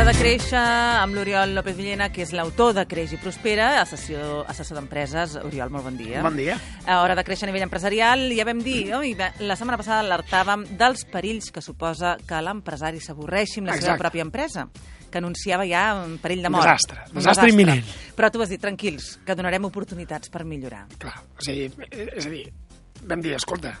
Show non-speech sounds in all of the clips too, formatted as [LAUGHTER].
de créixer amb l'Oriol López Villena, que és l'autor de Creix i Prospera, assessor, assessor d'empreses. Oriol, molt bon dia. Bon dia. A hora de créixer a nivell empresarial, ja vam dir, oi, la setmana passada alertàvem dels perills que suposa que l'empresari s'avorreixi amb la seva Exacte. pròpia empresa que anunciava ja un perill de mort. Desastre, Un desastre imminent. Però tu vas dir, tranquils, que donarem oportunitats per millorar. Clar, a dir, és a dir vam dir, escolta,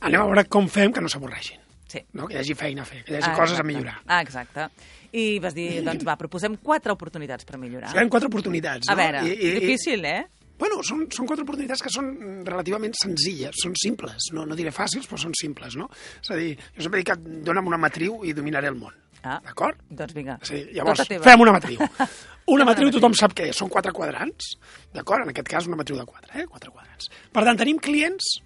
anem a veure com fem que no s'avorreixin. Sí. No? Que hi hagi feina a fer, que hi hagi Ah, coses a exacte. millorar. Ah, exacte. I vas dir, doncs va, proposem quatre oportunitats per millorar. Ha quatre oportunitats, A no? veure, difícil, eh? Bueno, són, són quatre oportunitats que són relativament senzilles, són simples, no, no diré fàcils, però són simples, no? És a dir, jo sempre dic que dona'm una matriu i dominaré el món, Ah. d'acord? Doncs vinga, a llavors, tota teva. fem una matriu. [LAUGHS] Una Fem matriu tothom sap què és, són quatre quadrants, d'acord? En aquest cas una matriu de quatre, eh? Quatre quadrants. Per tant, tenim clients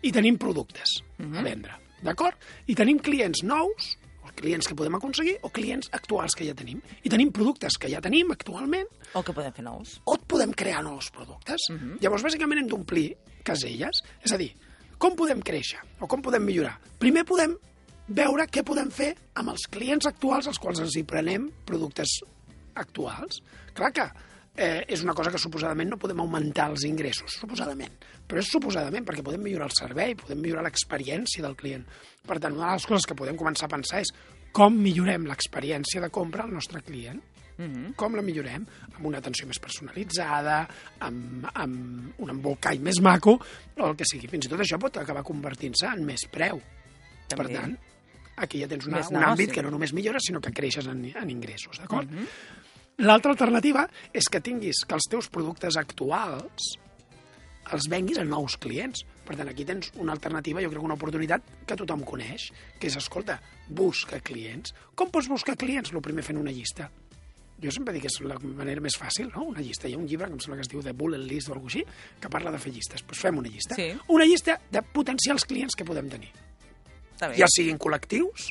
i tenim productes Mhm. a vendre, d'acord? I tenim clients nous, o clients que podem aconseguir, o clients actuals que ja tenim. I tenim productes que ja tenim actualment, O que podem fer nous. o podem crear nous productes. Llavors, bàsicament, hem d'omplir caselles. És a dir, com podem créixer o com podem millorar? Primer podem veure què podem fer amb els clients actuals als quals ens hi prenem productes actuals. Clar que eh, és una cosa que suposadament no podem augmentar els ingressos, suposadament. Però és suposadament perquè podem millorar el servei, podem millorar l'experiència del client. Per tant, una de les coses que podem començar a pensar és com millorem l'experiència de compra al nostre client. Mm -hmm. Com la millorem? Amb una atenció més personalitzada, amb, amb un embolcall més maco, o el que sigui. Fins i tot això pot acabar convertint-se en més preu. També. Per tant, aquí ja tens una, un àmbit que no només millores, sinó que creixes en, en ingressos, d'acord? Mm -hmm. L'altra alternativa és que tinguis que els teus productes actuals els venguis a nous clients. Per tant, aquí tens una alternativa, jo crec una oportunitat que tothom coneix, que és, escolta, busca clients. Com pots buscar clients? El primer fent una llista. Jo sempre dic que és la manera més fàcil, no? Una llista. Hi ha un llibre que em sembla que es diu The Bullet List o alguna així, que parla de fer llistes. Doncs fem una llista. Sí. Una llista de potencials clients que podem tenir ja siguin col·lectius,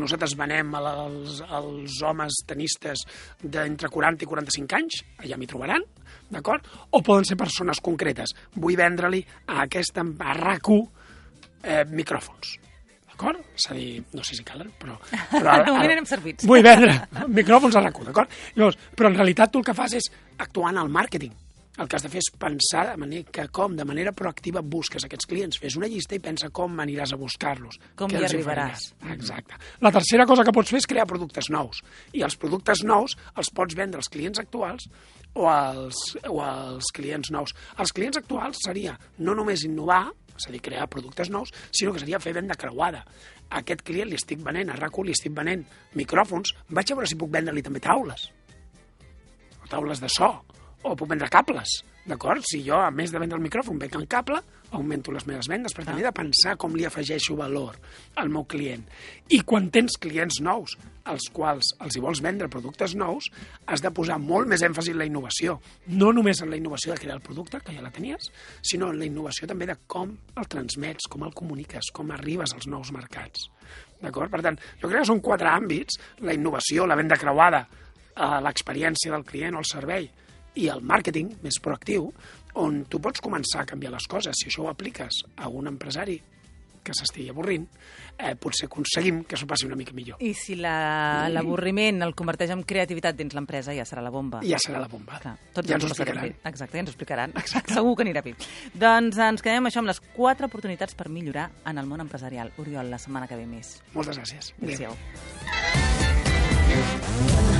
nosaltres venem als, als homes tenistes d'entre 40 i 45 anys, allà m'hi trobaran, d'acord? O poden ser persones concretes. Vull vendre-li a aquesta a RAC1 eh, micròfons. D'acord? És a dir, no sé si calen, però... però [LAUGHS] De moment anem servits. Vull vendre micròfons a RAC1, d'acord? Llavors, però en realitat tu el que fas és actuar en el màrqueting. El que has de fer és pensar de manera que com, de manera proactiva, busques aquests clients. Fes una llista i pensa com aniràs a buscar-los. Com hi arribaràs. oferiràs. Exacte. La tercera cosa que pots fer és crear productes nous. I els productes nous els pots vendre als clients actuals o als, o als clients nous. Els clients actuals seria no només innovar, és a dir, crear productes nous, sinó que seria fer venda creuada. A aquest client li estic venent, a RAC1 li estic venent micròfons, vaig a veure si puc vendre-li també taules o taules de so, o puc vendre cables, d'acord? Si jo, a més de vendre el micròfon, veig en cable, augmento les meves vendes, per tant, he de pensar com li afegeixo valor al meu client. I quan tens clients nous, als quals els hi vols vendre productes nous, has de posar molt més èmfasi en la innovació. No només en la innovació de crear el producte, que ja la tenies, sinó en la innovació també de com el transmets, com el comuniques, com arribes als nous mercats. D'acord? Per tant, jo crec que són quatre àmbits, la innovació, la venda creuada, eh, l'experiència del client o el servei i el màrqueting més proactiu, on tu pots començar a canviar les coses. Si això ho apliques a un empresari que s'estigui avorrint, eh, potser aconseguim que s'ho passi una mica millor. I si la- l'avorriment el converteix en creativitat dins l'empresa, ja serà la bomba. Ja serà la bomba. Clar, tots ja ens ho explicaran. bé. Exacte, ja ens ho explicaran. [LAUGHS] Exacte. Segur que anirà bé. Doncs ens quedem això, amb les quatre oportunitats per millorar en el món empresarial. Oriol, la setmana que ve més. Moltes gràcies. Adéu. Adéu.